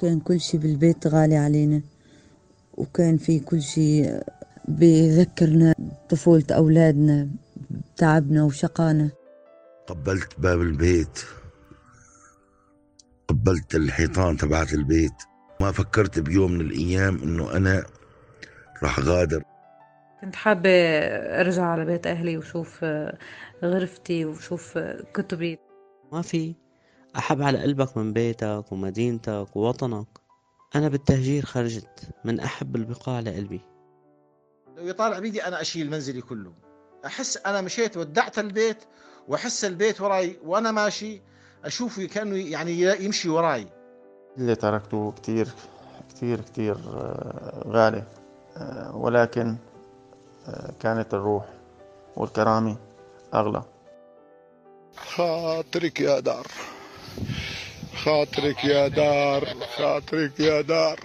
كان كل شي بالبيت غالي علينا وكان في كل شي بيذكرنا طفولة أولادنا تعبنا وشقانا. قبلت باب البيت قبلت الحيطان تبعت البيت. ما فكرت بيوم من الأيام إنه أنا راح غادر. كنت حابة أرجع على بيت أهلي وشوف غرفتي وشوف كتبي. ما في أحب على قلبك من بيتك ومدينتك ووطنك. أنا بالتهجير خرجت من أحب البقاع لقلبي. لو يطالع بيدي أنا أشيل منزلي كله. أحس أنا مشيت ودعت البيت وأحس البيت وراي وأنا ماشي أشوفه كأنه يعني يمشي وراي. اللي تركته كتير كتير كتير آه، غالي آه، ولكن آه، كانت الروح والكرامة أغلى. خاطرك يا دار. خاطرك يا دار خاطرك يا دار.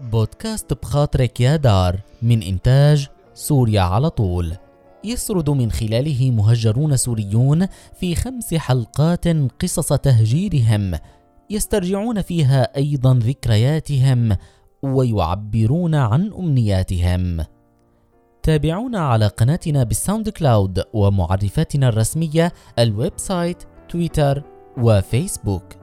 بودكاست بخاطرك يا دار من إنتاج سوريا على طول. يسرد من خلاله مهجرون سوريون في خمس حلقات قصص تهجيرهم. يسترجعون فيها أيضا ذكرياتهم ويعبرون عن أمنياتهم. تابعونا على قناتنا بال SoundCloud ومعرفتنا الرسمية ال website تويتر وفيسبوك.